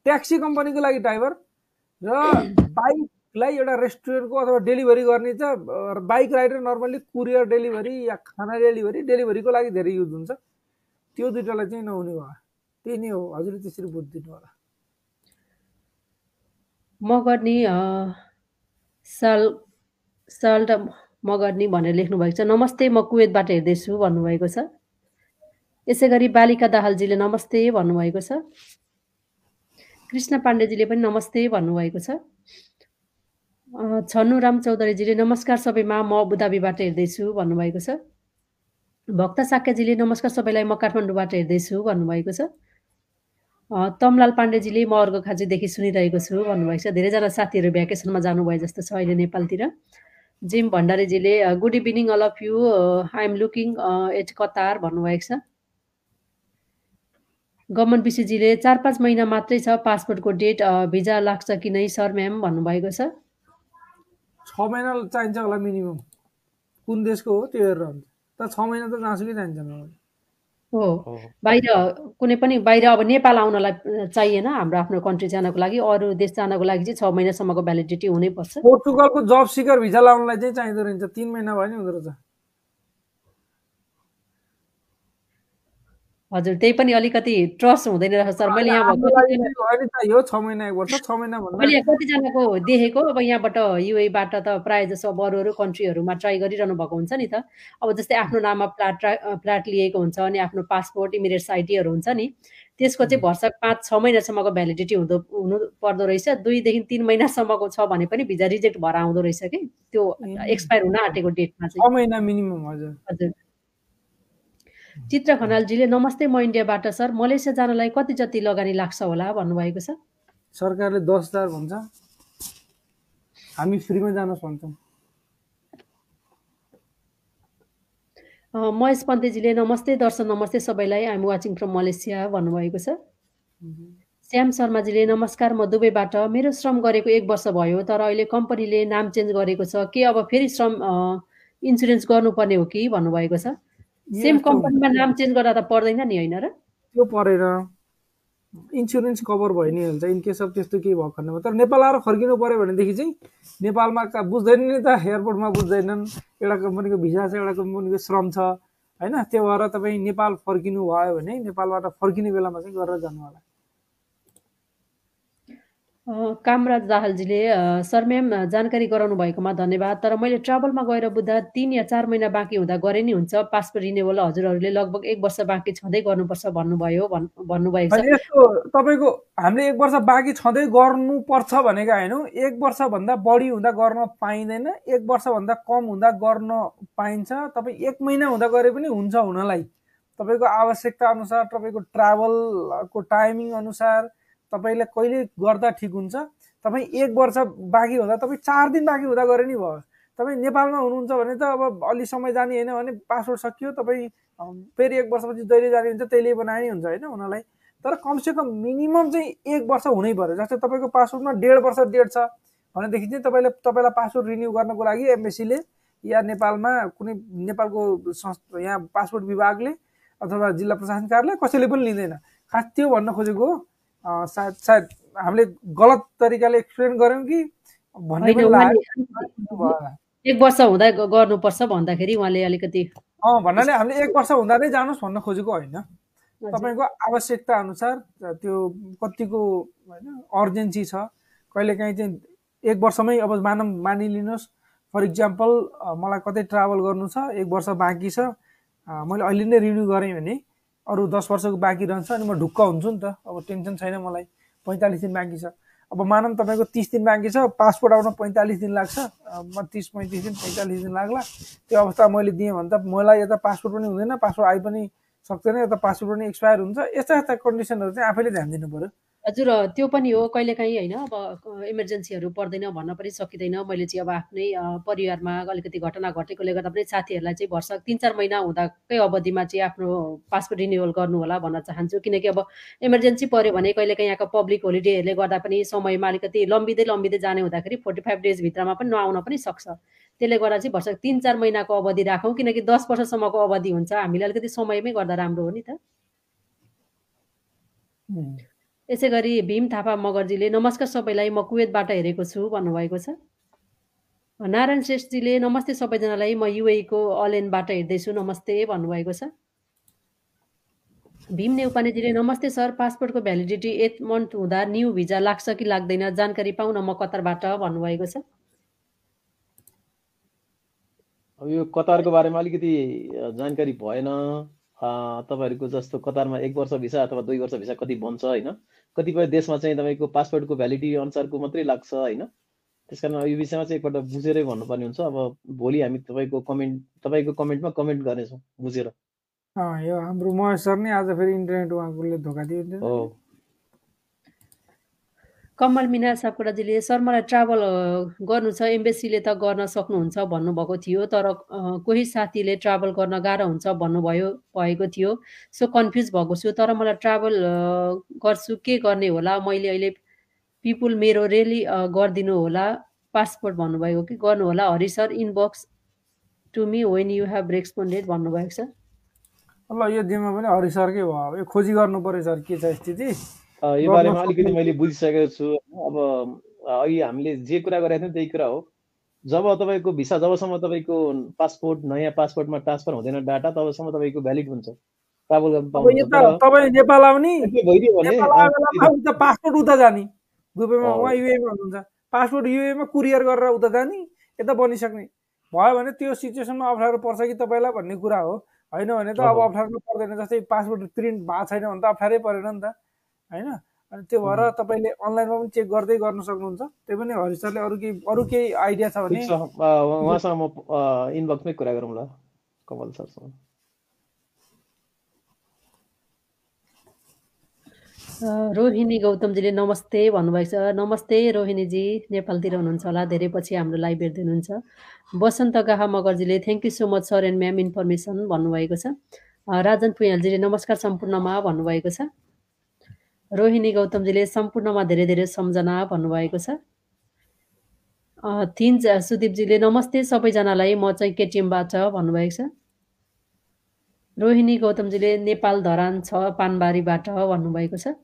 ट्याक्सी कम्पनीको लागि ड्राइभर र बाइकलाई एउटा रेस्टुरेन्टको अथवा डेलिभरी गर्ने त bike rider normally courier delivery या खाना डेलिभरी डेलिभरीको लागि धेरै युज हुन्छ। त्यो दुइटालाई चाहिँ नहुने भयो त्यही नै हो। हजुरले त्यसरी बुझिदिनु होला। मगर्नी साल साल र मगर्नी भनेर लेख्नुभएको छ। नमस्ते म कुवेतबाट हेर्दैछु भन्नुभएको छ। यसै गरी बालिका दाहालजीले नमस्ते भन्नुभएको छ। कृष्ण पाण्डेजीले पनि नमस्ते भन्नुभएको छ। छन्नु राम चौधरीजीले नमस्कार सबैमा म अबुधाबीबाट हेर्दैछु भन्नुभएको छ। भक्त साक्यजीले नमस्कार सबैलाई म काठमाडौँबाट हेर्दैछु भन्नुभएको छ। तमलाल पाण्डेजीले म अर्को खाँचीदेखि सुनिरहेको छु भन्नुभएको छ। धेरैजना साथीहरू भ्याकेसनमा जानुभयो जस्तो छ अहिले नेपालतिर। Jim भण्डारीजीले good evening all of you I am looking at Qatar भन्नुभएको छ। गमन विशीजीले चार पाँच महिना मात्रै छ पासपोर्टको डेट भिजा लाग्छ कि नै सर म्याम भन्नुभएको छ। छ महिना चाहिन्छ होला मिनिमम। कुन देशको हो त्यो हेरेर हुन्छ। तर छ महिना त जहाँसुकै चाहिन्छ हो। बाहिर कुनै पनि बाहिर अब नेपाल आउनलाई चाहिएन हाम्रो आफ्नो कन्ट्री जानको लागि अरू देश जानको लागि चाहिँ छ महिनासम्मको भ्यालिडिटी हुनैपर्छ पोर्टुगलको जब सिकर भिजा लाउनलाई चाहिँ चाहिँदो रहेछ। तिन महिना भयो नि हुँदो रहेछ। हजुर त्यही पनि अलिकति ट्रस्ट हुँदैन रहेछ। सर मैले यहाँ मैले कतिजनाको देखेको अब यहाँबाट युएबाट त प्रायः जसो अब अरू अरू कन्ट्रीहरूमा ट्राई गरिरहनु भएको हुन्छ नि त। अब जस्तै आफ्नो नाममा फ्ल्याट फ्ल्याट लिएको हुन्छ अनि आफ्नो पासपोर्ट इमिडिएट आइडीहरू हुन्छ नि त्यसको चाहिँ भर्सा पाँच छ महिनासम्मको भ्यालिडिटी हुँदो हुनु पर्दो रहेछ। दुईदेखि तिन महिनासम्मको छ भने पनि भिजा रिजेक्ट भएर आउँदो रहेछ कि? त्यो एक्सपायर हुन आँटेको डेटमा चाहिँ। मिनिमम हजुर। हजुर। चित्र खनालजीले नमस्ते म इन्डियाबाट सर। मलेसिया जानलाई कति जति लगानी लाग्छ होला भन्नुभएको छ? सरकारले दस हजार भन्छ। हामी फ्रीमा जान भन्छौँ महेश पन्तेजीले नमस्ते दर्शन नमस्ते सबैलाई। आइम वाचिङ फ्रम मलेसिया भन्नुभएको छ। श्याम शर्माजीले नमस्कार म दुबईबाट। मेरो श्रम गरेको एक वर्ष भयो तर अहिले कम्पनीले नाम चेन्ज गरेको छ। के अब फेरि श्रम इन्सुरेन्स गर्नुपर्ने हो कि भन्नुभएको छ? सेम कम्पनीमा नाम चेन्ज गर्दा त पर्दैन नि होइन र? त्यो परेन इन्सुरेन्स कभर भयो नि हुन्छ। इनकेस अफ त्यस्तो केही भएको खण्डमा तर नेपाल आएर फर्किनु पऱ्यो भनेदेखि चाहिँ नेपालमा बुझ्दैन नि त एयरपोर्टमा बुझ्दैनन्। एउटा कम्पनीको भिसा छ एउटा कम्पनीको श्रम छ। होइन त्यो भएर तपाईँ नेपाल फर्किनु भयो भने नेपालबाट फर्किने बेलामा चाहिँ गरेर जानु होला। कामराज दाहालजीले सर म्याम जानकारी गराउनु भएकोमा धन्यवाद। तर मैले ट्राभलमा गएर बुझ्दा तिन या चार महिना बाँकी हुँदा गरे नि हुन्छ। पासपोर्ट रिनेबल हजुरहरूले लगभग एक वर्ष बाँकी छँदै गर्नुपर्छ भन्नुभयो भन्नुभएको छ। तपाईँको हामीले एक वर्ष बाँकी छँदै गर्नुपर्छ भनेको होइन। एक वर्षभन्दा बढी हुँदा गर्न पाइँदैन। एक वर्षभन्दा कम हुँदा गर्न पाइन्छ। तपाईँ एक महिना हुँदा गरे पनि हुन्छ हुनलाई। तपाईँको आवश्यकता अनुसार तपाईँको ट्राभलको टाइमिङ अनुसार तपाईँले कहिले गर्दा ठिक हुन्छ? तपाईँ एक वर्ष बाँकी हुँदा तपाईँ चार दिन बाँकी हुँदा गरे नि भयो। तपाईँ नेपालमा हुनुहुन्छ भने त अब अलि समय जाने होइन भने पासपोर्ट सकियो तपाईँ फेरि एक वर्षपछि जहिले जाने हुन्छ त्यहिले बनाए नि हुन्छ होइन उनीहरूलाई। तर कमसेकम मिनिमम चाहिँ एक वर्ष हुनै पऱ्यो जस्तै तपाईँको पासपोर्टमा डेढ वर्ष डेट छ भनेदेखि चाहिँ तपाईँले तपाईँलाई पासपोर्ट रिन्यू गर्नको लागि एमएससीले या नेपालमा कुनै नेपालको संस्था यहाँ पासपोर्ट विभागले अथवा जिल्ला प्रशासन कार्यालय कसैले पनि लिँदैन। खास त्यो भन्न खोजेको हो। सायद सायद हामीले गलत तरिकाले एक्सप्लेन गऱ्यौँ कि एक वर्ष हुँदा गर्नुपर्छ भन्दाखेरि उहाँले अलिकति अँ भन्नाले हामीले एक वर्ष हुँदा नै जानुहोस् भन्न खोजेको होइन। तपाईँको आवश्यकता अनुसार त्यो कतिको होइन अर्जेन्सी छ। कहिलेकाहीँ चाहिँ एक वर्षमै अब मानव मानिलिनुहोस्। फर इक्जाम्पल मलाई कतै ट्राभल गर्नु छ एक वर्ष बाँकी छ। मैले अहिले नै रिन्यू गरेँ भने अरू दस वर्षको बाँकी रहन्छ अनि म ढुक्क हुन्छु नि त। अब टेन्सन छैन मलाई। पैँतालिस दिन बाँकी छ। अब मानौँ तपाईँको तिस दिन बाँकी छ। पासपोर्ट आउन पैँतालिस दिन लाग्छ। म तिस पैँतिस दिन पैँतालिस दिन लाग्ला। त्यो अवस्था मैले दिएँ भने त मलाई यता पासपोर्ट पनि हुँदैन। पासपोर्ट आइ पनि सक्दैन। यता पासपोर्ट पनि एक्सपायर हुन्छ। यस्ता यस्ता कन्डिसनहरू चाहिँ आफैले ध्यान दिनु पऱ्यो हजुर त्यो पनि हो। कहिलेकाहीँ होइन अब इमर्जेन्सीहरू पर्दैन भन्न पनि सकिँदैन। मैले चाहिँ अब आफ्नै परिवारमा अलिकति घटना घटेकोले गर्दा पनि साथीहरूलाई चाहिँ वर्ष तिन चार महिना हुँदाकै अवधिमा चाहिँ आफ्नो पासपोर्ट रिन्युवल गर्नु होला भन्न चाहन्छु। किनकि अब इमर्जेन्सी पऱ्यो भने कहिलेकाहीँ यहाँको पब्लिक होलिडेहरूले गर्दा पनि समयमा अलिकति लम्बिँदै लम्बिँदै जाने हुँदाखेरि फोर्टी फाइभ डेजभित्रमा पनि नआउन पनि सक्छ। त्यसले गर्दा चाहिँ वर्ष तिन चार महिनाको अवधि राखौँ किनकि दस वर्षसम्मको अवधि हुन्छ। हामीले अलिकति समयमै गर्दा राम्रो हो नि त। यसै गरी भीम थापा मगर्जीले नमस्कार सबैलाई म कुवेतबाट हेरेको छु भन्नुभएको छ। नारायण श्रेष्ठजीले नमस्ते सबैजनालाई म युएको अलेनबाट हेर्दैछु नमस्ते भन्नुभएको छ। भीम नेउपानेजीले नमस्ते सर पासपोर्टको भ्यालिडिटी एट मन्थ हुँदा न्यू भिजा लाग्छ कि लाग्दैन जानकारी पाउन म कतारबाट भन्नुभएको छ। यो कतारको बारेमा अलिकति जानकारी भएन। तपाईँहरूको जस्तो कतारमा एक वर्ष भिसा अथवा दुई वर्ष भिसा कति बन्छ होइन? कतिपय देशमा चाहिँ तपाईँको पासपोर्टको भ्यालिडिटी अनुसारको मात्रै लाग्छ होइन? त्यस कारण यो विषयमा चाहिँ एकपल्ट बुझेरै भन्नुपर्ने हुन्छ। अब भोलि हामी तपाईँको कमेन्ट तपाईँको कमेन्टमा कमेन्ट गर्नेछौँ बुझेर। यो हाम्रो महेश सर नै आज फेरि इन्टरनेट उहाँकोले धोका दियो हो। कमल मिना सापकोटाजीले सर मलाई ट्राभल गर्नु छ एम्बेसीले त गर्न सक्नुहुन्छ भन्नुभएको थियो तर कोही साथीले ट्राभल गर्न गाह्रो हुन्छ भन्नुभयो भएको थियो। सो कन्फ्युज भएको छु तर मलाई ट्राभल गर्छु के गर्ने होला? मैले अहिले पिपुल मेरो रेली गरिदिनु होला पासपोर्ट भन्नुभएको कि गर्नु होला? Hari sir inbox to me when you have responded भन्नुभएको छ। ल यो दिनमा पनि हरि सरकै भयो। खोजी गर्नु पऱ्यो सर के छ स्थिति? यो बारेमा अलिकति मैले बुझिसकेको छु अब अहिले हामीले जे कुरा गरेका थियौँ त्यही कुरा हो। जब तपाईँको भिसा जबसम्म तपाईँको पासपोर्ट नयाँ पासपोर्टमा ट्रान्सफर हुँदैन डाटा तबसम्म तपाईँको भ्यालिड हुन्छ। ट्राभल गर्न तपाईँ नेपाल आउने। पासपोर्ट उता जाने। दुबईमा उहाँ युएमा हुनुहुन्छ पासपोर्ट युएमा कुरियर गरेर उता जाने यता बनिसक्ने। भयो भने त्यो सिचुएसनमा अप्ठ्यारो पर्छ कि तपाईँलाई भन्ने कुरा हो। होइन भने त अब अप्ठ्यारो पर्दैन। जस्तै पासपोर्ट प्रिन्ट भएको छैन भने त अप्ठ्यारै परेन नि त। होइन? अनि त्यो भएर तपाईँले अनलाइनमा पनि चेक गर्दै गर्न सक्नुहुन्छ। त्यही पनि हरि सरले अरू केही अरू केही आइडिया छ भने उहाँसँग म इनबक्समै कुरा गरौँ ल कमल सरसँग। रोहिणी गौतमजीले नमस्ते भन्नुभएको छ नमस्ते रोहिणीजी नेपालतिर हुनुहुन्छ होला धेरै पछि हाम्रो लाइभ हेर्दै हुनुहुन्छ Basanta Gaha मगरजीले thank you so much sir and ma'am information भन्नुभएको छ। राजन पुयालजीले नमस्कार सम्पूर्णमा भन्नुभएको छ। रोहिणी गौतमजीले सम्पूर्णमा धेरै धेरै सम्झना भन्नुभएको छ। थिन सुदीपजीले नमस्ते सबैजनालाई म चाहिँ केटिएमबाट भन्नुभएको छ। रोहिणी गौतमजीले नेपाल धरान छ पानबारीबाट भन्नुभएको छ।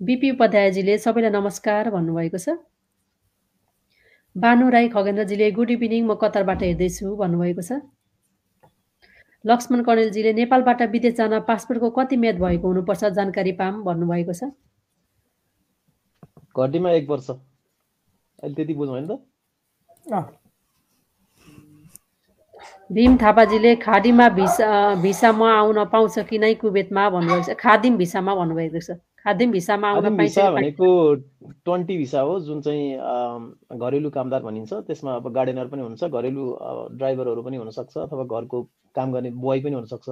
बिपी उपाध्यायजीले सबैलाई नमस्कार भन्नुभएको छ। बानु राई खगेन्द्रजीले गुड इभिनिङ म कतारबाट हेर्दैछु भन्नुभएको छ। लक्ष्मण कणेलजीले नेपालबाट विदेश जान पासपोर्टको कति म्याद भएको हुनुपर्छ जानकारी पाम भन्नुभएको छ? घटीमा एक वर्ष। अहिले त्यति बुझौँ होइन त? भीम थापाजीले खाडीमा भिसा भिसामा आउन पाउँछ कि नै कुवेतमा भन्नुभएको छ। खादिम भिसामा भन्नुभएको छ। खादिम भिसामा आउन पाइन्छ भनेको ट्वेन्टी भिसा हो जुन चाहिँ घरेलु कामदार भनिन्छ। त्यसमा अब गार्डेनर पनि हुन्छ घरेलु ड्राइभरहरू पनि हुनसक्छ अथवा घरको काम गर्ने बुवाई पनि हुनसक्छ।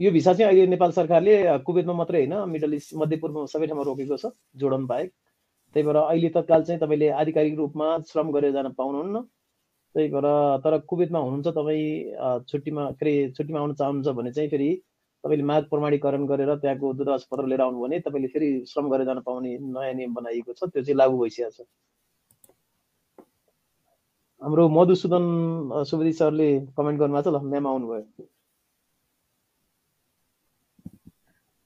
यो भिसा चाहिँ अहिले नेपाल सरकारले कुवेतमा मात्रै होइन मिडल इस्ट मध्यपूर्वमा सबै ठाउँमा रोकेको छ जोडन बाहेक। त्यही भएर अहिले तत्काल चाहिँ तपाईँले आधिकारिक रूपमा श्रम गरेर जान पाउनुहुन्न। त्यही भएर तर कुवेतमा हुनुहुन्छ तपाईँ छुट्टीमा के अरे छुट्टीमा आउन चाहनुहुन्छ भने चाहिँ फेरि तपाईँले माग प्रमाणीकरण गरेर त्यहाँको दूतावास पत्र लिएर आउनु भने तपाईँले फेरि श्रम गरेर जान पाउने नयाँ नियम बनाइएको छ त्यो चाहिँ लागू भइसकेको छ। हाम्रो मधुसूदन सुवेदी सरले कमेन्ट गर्नुभएको छ ल म्याम आउनुभयो।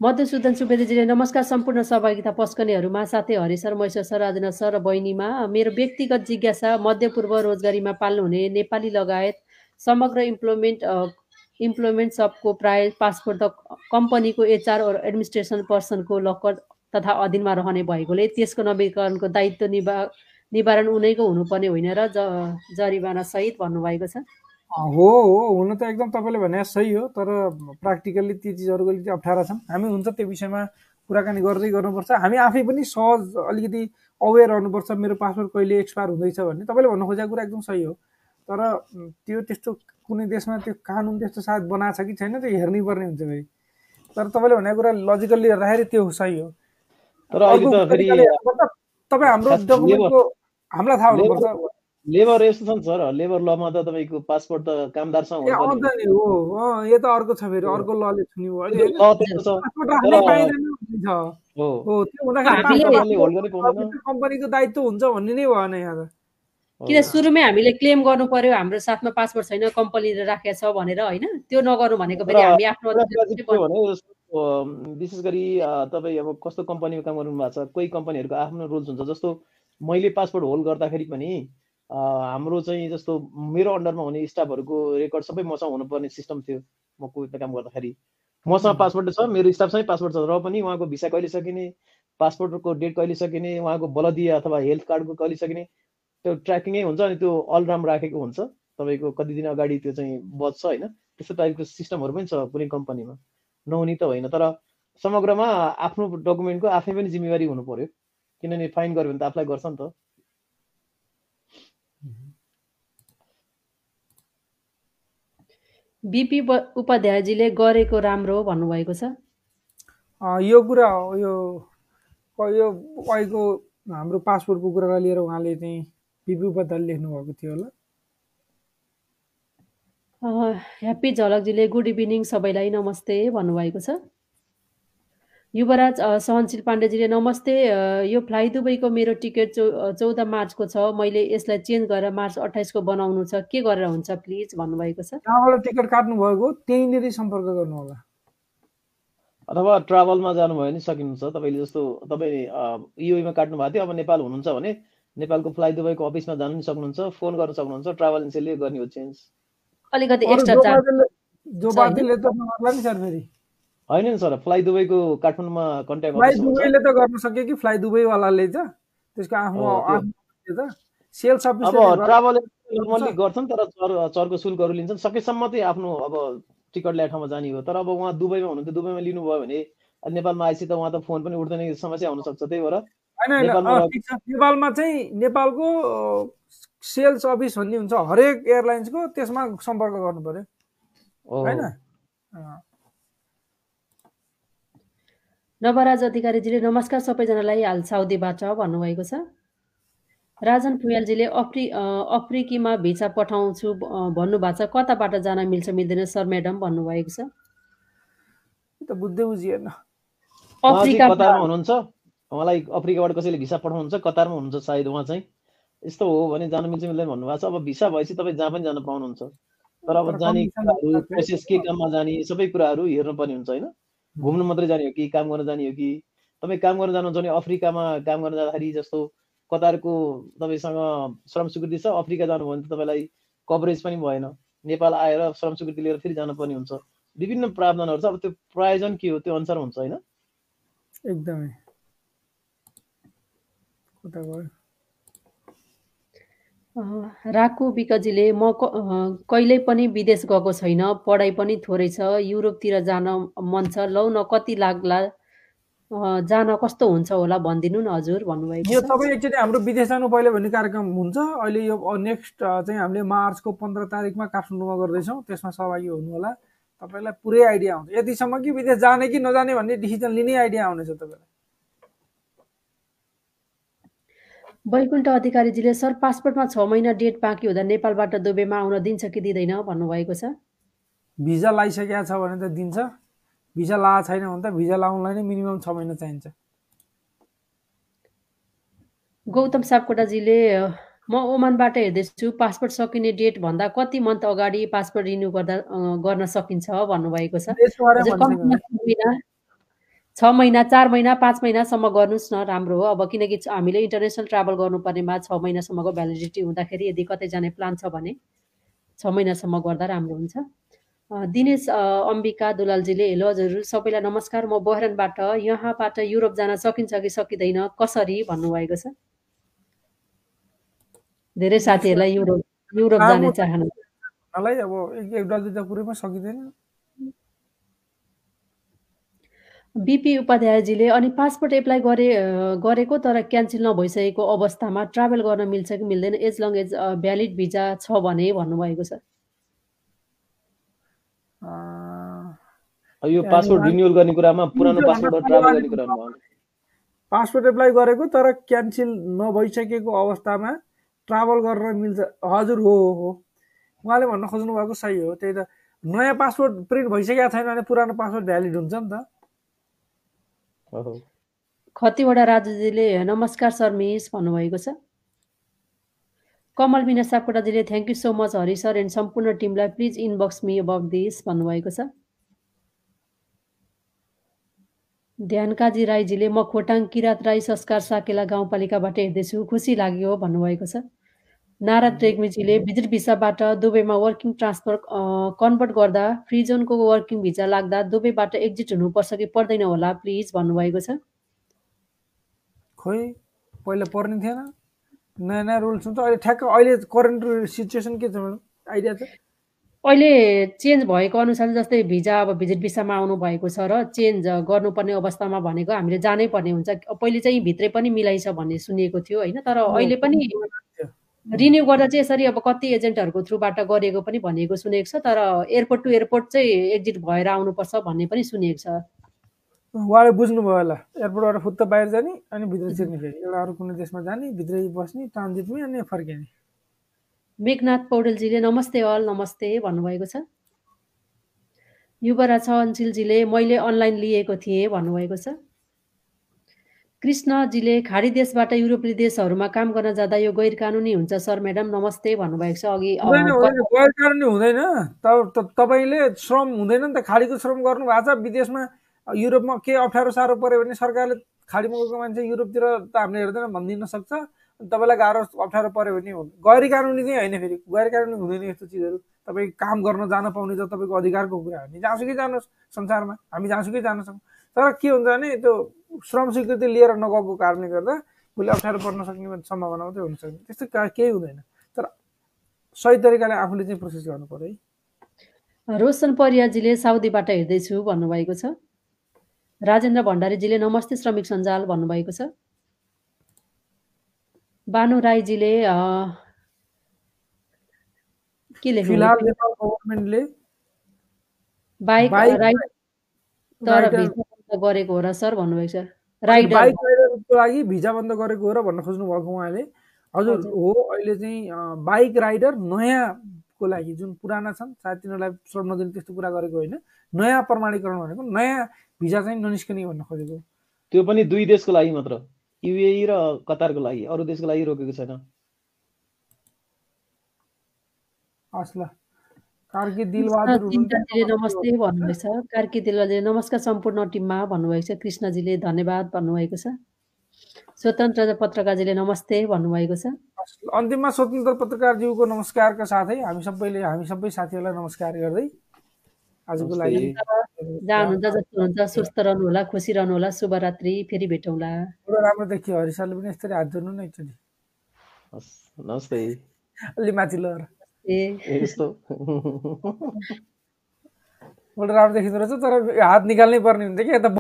मधुसूदन सुवेदीजीले नमस्कार सम्पूर्ण सहभागिता पस्कनेहरूमा साथै Hari sir Maheshwar sir Rajendra sir र बहिनीमा मेरो व्यक्तिगत जिज्ञासा मध्यपूर्व रोजगारीमा पाल्नुहुने नेपाली लगायत समग्र इम्प्लोइमेन्ट इम्प्लोइमेन्ट सबको प्राय पासपोर्ट त कम्पनीको एचआर एडमिनिस्ट्रेसन पर्सनको लकर तथा अधीनमा रहने भएकोले त्यसको नवीकरणको दायित्व निभा निवारण उनैको हुनुपर्ने होइन र ज जरिवाना सहित भन्नुभएको छ। हो हो हुन त एकदम तपाईँले भने सही हो तर प्र्याक्टिकल्ली ती चिजहरूको अलिकति अप्ठ्यारा छन्। हामी हुन्छ त्यो विषयमा कुराकानी गर्दै गर्नुपर्छ। हामी आफै पनि सहज अलिकति अवेर रहनुपर्छ मेरो पासपोर्ट कहिले एक्सपायर हुँदैछ भन्ने। तपाईँले भन्नु खोजेको कुरा एकदम सही हो। तर त्यो त्यस्तो कुनै देशमा त्यो कानुन त्यस्तो सायद बनाएको छ कि छैन त्यो हेर्नै पर्ने हुन्छ फेरि। तर तपाईँले भनेको कुरा लजिकल्ली हेर्दाखेरि त्यो सही हो। तर तपाईँ हाम्रो डकुमेन्टको हामीलाई थाहा हुनुपर्छ। लेबर यस्तो छ नि सर लेबर लमा त तपाईँको पासपोर्ट त कामदारसँग नि हो। यो त अर्को छ फेरि अर्को लले छुन्यो अहिले पासपोर्ट राख्नै पाइँदैन हो। त्यो हुँदाखेरि कम्पनीको दायित्व हुन्छ भन्ने नै भएन यहाँ त। किन सुरुमै हामीले क्लेम गर्नु पर्यो हाम्रो साथमा पासपोर्ट छैन कम्पनीले राखेको छ भनेर होइन त्यो नगर्नु भनेको फेरि हामी आफ्नो विशेष गरी तपाईँ अब कस्तो कम्पनीमा काम गर्नु भएको छ कोही कम्पनीहरूको आफ्नो रुल्स हुन्छ जस्तो मैले पासपोर्ट होल्ड गर्दाखेरि पनि हाम्रो चाहिँ जस्तो मेरो अन्डरमा हुने स्टाफहरूको रेकर्ड सबै मसँग हुनुपर्ने सिस्टम थियो म कोभिडमा काम गर्दाखेरि। मसँग पासपोर्ट छ मेरो स्टाफसँगै पासपोर्ट छ र पनि उहाँको भिसा कहिले सकिने पासपोर्टको डेट कहिले सकिने उहाँको बलदिया अथवा हेल्थ कार्डको कहिले सकिने त्यो ट्र्याकिङै हुन्छ अनि त्यो अलराम राखेको हुन्छ। तपाईँको कति दिन अगाडि त्यो चाहिँ बज्छ होइन। त्यस्तो टाइपको सिस्टमहरू पनि छ कुनै कम्पनीमा नहुने त होइन तर समग्रमा आफ्नो डकुमेन्टको आफै पनि जिम्मेवारी हुनु पर्यो। किनभने फाइन गर्यो भने त आफूलाई गर्छ नि त। बिपी उपाध्यायजीले गरेको राम्रो हो भन्नुभएको छ। अँ, यो कुरा हो यो यो अहिलेको हाम्रो पासपोर्टको कुरालाई लिएर उहाँले चाहिँ उपाध्यायले लेख्नुभएको थियो होला। ह्याप्पी झलकजीले गुड इभिनिङ सबैलाई नमस्ते भन्नुभएको छ। युवराज सहनशील पाण्डेजीले नमस्ते यो फ्लाइ दुबईको मेरो टिकट चौ चौध मार्चको छ मैले यसलाई चेन्ज गरेर मार्च अठाइसको बनाउनु छ के गरेर हुन्छ प्लिज भन्नुभएको छ। टिकट काट्नु भएको त्यहीँनिर सम्पर्क गर्नु होला अथवा ट्राभलमा जानुभयो भने सकिनुहुन्छ तपाईँले जस्तो तपाईँ युएमा काट्नु भएको थियो अब नेपाल हुनुहुन्छ भने नेपालको फ्लाइ दुबईको अफिसमा जानु पनि सक्नुहुन्छ फोन गर्न सक्नुहुन्छ ट्राभल एजेन्सीले गर्ने हो चेन्ज अलिकति एक्स्ट्रा जो चार्ज होइन? नि सर फेरि। होइन नि सर फ्लाइ दुबईको काठमाडौँमा कन्ट्याक्ट फ्लाइ अफिस दुबईले त गर्न सक्यो कि? फ्लाइ दुबईवालाले त। त्यसको आफ्नो सेल्स अब अफिसले ट्राभल नर्मल्ली गर्छन् तर चर चर्को शुल्कहरू लिन्छन्। सकेसम्म चाहिँ आफ्नो अब टिकट ल्याएको ठाउँमा जाने हो। तर अब उहाँ दुबईमा हुनुहुन्थ्यो दुबईमा लिनुभयो भने अब नेपालमा आएपछि त उहाँ त फोन पनि उठ्दैन समस्या हुनसक्छ त्यही भएर। नेपालमा चाहिँ नेपालको सेल्स अफिस भन्ने हुन्छ हरेक एयरलाइन्सको त्यसमा सम्पर्क गर्नु पर्यो। हो होइन? नवराज अधिकारीजीले नमस्कार सबैजनालाई हाल साउदीबाट भन्नुभएको छ। राजन फुयालजीले अफ्रि अफ्रिकीमा भिसा पठाउँछु भन्नुभएको छ। कताबाट जान मिल्छ मिल्दैन सर म्याडम भन्नुभएको छ। त बुझ्दै बुझिएन अफ्रिका हुनुहुन्छ? उहाँलाई अफ्रिकाबाट कसैले भिसा पठाउनुहुन्छ? कतारमा हुनुहुन्छ सायद उहाँ चाहिँ? यस्तो हो भने जानु मिल्छ मिल्दैन भन्नुभएको छ। अब भिसा भएपछि तपाईँ जहाँ पनि जान पाउनुहुन्छ। तर अब जाने कुराहरू प्रोसेस के काममा जाने सबै कुराहरू हेर्नुपर्ने हुन्छ होइन? घुम्नु मात्रै जाने हो कि काम गर्न जाने हो कि? तपाईँ काम गर्न जानुहुन्छ भने अफ्रिकामा काम गर्न जाँदाखेरि जस्तो कतारको तपाईँसँग श्रम स्वीकृति छ अफ्रिका जानुभयो भने त तपाईँलाई कभरेज पनि भएन। नेपाल आएर श्रम स्वीकृति लिएर फेरि जानुपर्ने हुन्छ। विभिन्न प्रावधानहरू छ। अब त्यो प्रायोजन के हो? त्यो अनुसार हुन्छ होइन? एकदमै। राकु विकजीले म कहिल्यै पनि विदेश गएको छैन पढाइ पनि थोरै छ युरोपतिर जान मन छ लौ न कति लाग्ला जान कस्तो हुन्छ होला भनिदिनु न हजुर भन्नुभएको यो तपाईँ एकचोटि हाम्रो विदेश जानु पहिले भन्ने कार्यक्रम हुन्छ अहिले यो नेक्स्ट चाहिँ हामीले मार्चको पन्ध्र तारिकमा काठमाडौँमा गर्दैछौँ त्यसमा सहभागी हुनु होला तपाईँलाई पुरै आइडिया आउँछ। यतिसम्म कि विदेश जाने कि नजाने भन्ने डिसिजन लिने आइडिया आउनेछ तपाईँलाई। वैकुण्ठ अधिकारीजीले सर पासपोर्टमा छ महिना डेट बाँकी हुँदा नेपालबाट दुबईमा आउन दिन्छ कि दिँदैन भन्नुभएको छ। भिजा लगाइसकेको छ भने त दिन्छ। भिजा ला छैन भने त भिजा लाउनलाई नै मिनिमम छ महिना चाहिन्छ। गौतम सापकोटाजीले म ओमानबाट हेर्दैछु पासपोर्ट सकिने डेट भन्दा कति मन्थ अगाडि पासपोर्ट रिन्यू गर्दा गर्न सकिन्छ भन्नुभएको छ यसको बारेमा हजुर भनिसक्नु कम्तीमा छ महिना चार महिना पाँच महिनासम्म गर्नुहोस् न राम्रो हो। अब किनकि हामीले इन्टरनेसनल ट्राभल गर्नुपर्नेमा छ महिनासम्मको भ्यालिडिटी हुँदाखेरि यदि कतै जाने प्लान छ भने छ महिनासम्म गर्दा राम्रो हुन्छ। दिनेश अम्बिका दुलालजीले हेलो हजुर सबैलाई नमस्कार। म बहरानबाट यहाँबाट युरोप जान सकिन्छ कि सकिँदैन कसरी भन्नुभएको छ? धेरै साथीहरूलाई युरोप युरोप जाने चाहना मलाई अब एक एक दुईवटा कुरैमा सकिँदैन। बिपी उपाध्यायजीले अनि पासपोर्ट एप्लाई गरे गरेको तर क्यान्सल नभइसकेको अवस्थामा ट्राभल गर्न मिल्छ कि मिल्दैन as long as valid visa छ भने भन्नुभएको छ। यो पासपोर्ट रिन्युअल गर्ने कुरामा पुरानो पासपोर्ट ट्राभल गर्ने कुरामा भयो। पासपोर्ट एप्लाई गरेको तर क्यान्सल नभइसकेको अवस्थामा ट्राभल गर्न मिल्छ। हजुर हो हो हो। उहाँले भन्न खोज्नु भएको सही हो। त्यही त नयाँ पासपोर्ट प्रिन्ट भइसकेको छैन भने पुरानो पासपोर्ट भ्यालिड हुन्छ नि त। खतिवडा राजुजीले नमस्कार सर मिस भन्नुभएको छ। Kamal Mina सापकोटाजीले thank you so much Hari sir and सम्पूर्ण टिमलाई please inbox me about this भन्नुभएको छ। ध्यानकाजी राईजीले म खोटाङ किरात राई संस्कार साकेला गाउँपालिकाबाट हेर्दैछु खुसी लाग्यो भन्नुभएको छ। नारद रेग्मीजीले भिजिट भिसाबाट दुबईमा वर्किङ ट्रान्सफर कन्भर्ट गर्दा फ्री जोनको वर्किङ भिजा लाग्दा दुबईबाट एक्जिट हुनुपर्छ कि पर्दैन होला प्लिज भन्नुभएको छ। खोइ पहिला पर्ने थिएन। नयाँ नयाँ रुल्स हुन्छ। अहिले ठ्याक्क अहिले करेन्ट सिचुएसन के छ म्याडम आइडिया छ? अहिले चेन्ज भएको अनुसार जस्तै भिजा अब भिजिट भिसामा आउनु भएको छ र चेन्ज गर्नुपर्ने अवस्थामा भनेको हामीले जानै पर्ने हुन्छ। पहिले चाहिँ भित्रै पनि मिलाइछ भन्ने सुनिएको थियो होइन? तर अहिले पनि रिन्यू गर्दा चाहिँ यसरी अब कति एजेन्टहरूको थ्रुबाट गरेको पनि भनेको सुनेको छ तर एयरपोर्ट टु एयरपोर्ट चाहिँ एक्जिट भएर आउनुपर्छ भन्ने पनि सुनेको छ। उहाँले बुझ्नुभयो होला एयरपोर्टबाट फुत्त बाहिर जाने अनि भित्र छिर्ने फेरि। एउटा अरू कुनै देशमा जाने भित्रै बस्ने ट्रान्जिटमै अनि फर्किने। मेघनाथ पौडेलजीले नमस्ते अल नमस्ते भन्नुभएको छ। युवराज अन्सिलजीले मैले अनलाइन लिएको थिएँ भन्नुभएको छ। कृष्णजीले खाडी देशबाट युरोपेली देशहरूमा काम गर्न जाँदा यो गैर कानुनी हुन्छ सर म्याडम नमस्ते भन्नुभएको छ। अघि गैर कानुनी हुँदैन तपाईँले श्रम हुँदैन नि त खाडीको श्रम गर्नु भएको छ। विदेशमा युरोपमा के अप्ठ्यारो साह्रो पऱ्यो भने सरकारले खाडीमा गएको मान्छे युरोपतिर त हामीले हेर्दैन भनिदिन सक्छ। तपाईँलाई गाह्रो अप्ठ्यारो पऱ्यो भने गैर कानुनी चाहिँ होइन फेरि। गैर कानुनी हुँदैन यस्तो चिजहरू। तपाईँ काम गर्न जान पाउने त तपाईँको अधिकारको कुरा हो। हामी जहाँसुकै जानुहोस् संसारमा। हामी जहाँसुकै जान सक्छौँ। तर के हुन्छ भने त्यो श्रम स्वीकृति लिएर नगएको कारणले गर्दा भोलि अप्ठ्यारो पर्न सक्ने सम्भावना मात्रै हुन सक्ने त्यस्तो केही हुँदैन। तर सही तरिकाले आफूले चाहिँ प्रोसेस गर्नु पर्यो है। रोशन परियाजीले साउदीबाट हेर्दैछु भन्नुभएको छ। राजेन्द्र भण्डारीजीले नमस्ते श्रमिक सञ्जाल भन्नुभएको छ। बानु राईजीले के लेख्नु बाइक राइड तर भिजा गरेको हो र सर भन्नुभएको छ। राइडर बाइक राइडरको लागि भिजा बन्द गरेको हो र भन्न खोज्नु भएको उहाँले। हजुर। हो अहिले चाहिँ बाइक राइडर नयाँको लागि जुन पुराना छन् सायद तिनीहरूलाई श्रम नदिने त्यस्तो कुरा गरेको होइन नयाँ प्रमाणीकरण भनेको नयाँ भिजा चाहिँ ननिस्कने भन्न खोजेको त्यो पनि दुई देशको लागि मात्र युएई र कतारको लागि अरू देशको लागि रोकेको छैन। हस् ल। कार्की दिलबहादुर नमस्ते भन्नुभएको छ कार्की दिलवाले नमस्कार सम्पूर्ण टिममा भन्नुभएको छ। कृष्णजीले धन्यवाद भन्नुभएको छ। स्वतन्त्र पत्रकारजीले नमस्ते भन्नुभएको छ। अन्तिममा स्वतन्त्र पत्रकारज्यूको नमस्कारका साथै हामी सबैले हामी सबै साथीहरूलाई नमस्कार गर्दै आजको लागि जहाँ हुनुहुन्छ जस्तो हुनुहुन्छ स्वस्थ रहनुहोला खुसी रहनुहोला शुभरात्रि फेरि भेटौँला। एउटा राम्रो देखियो हरिसालले पनि यस्तरी हात जोड्नु न एकचोटि नमस्ते। अलि माथि ए यस्तो एउटा राम्रो देखिँदो रहेछ तर हात निकाल्नै पर्ने कि यता